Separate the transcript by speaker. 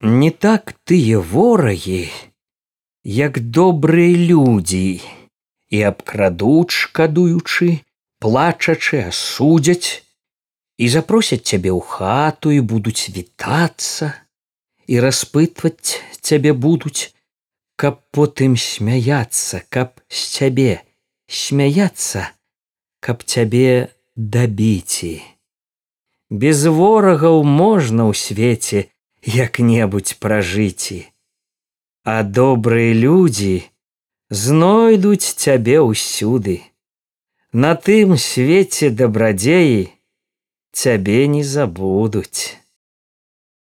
Speaker 1: Не так тыя ворагі, як добрыя людзі, і абкрадуць шкадуючы, плачачы асудзяць і запросяць цябе ў хату і будуць вітацца і распытваць цябе будуць, каб потым смяяцца, каб з цябе смяяцца, каб цябе дабіці. Без ворагаў можна ў свеце як-небудзь пражыці, А добрыя людзі знойдуць цябе ўсюды. На тым свеце дабрадзеі цябе не забудуць.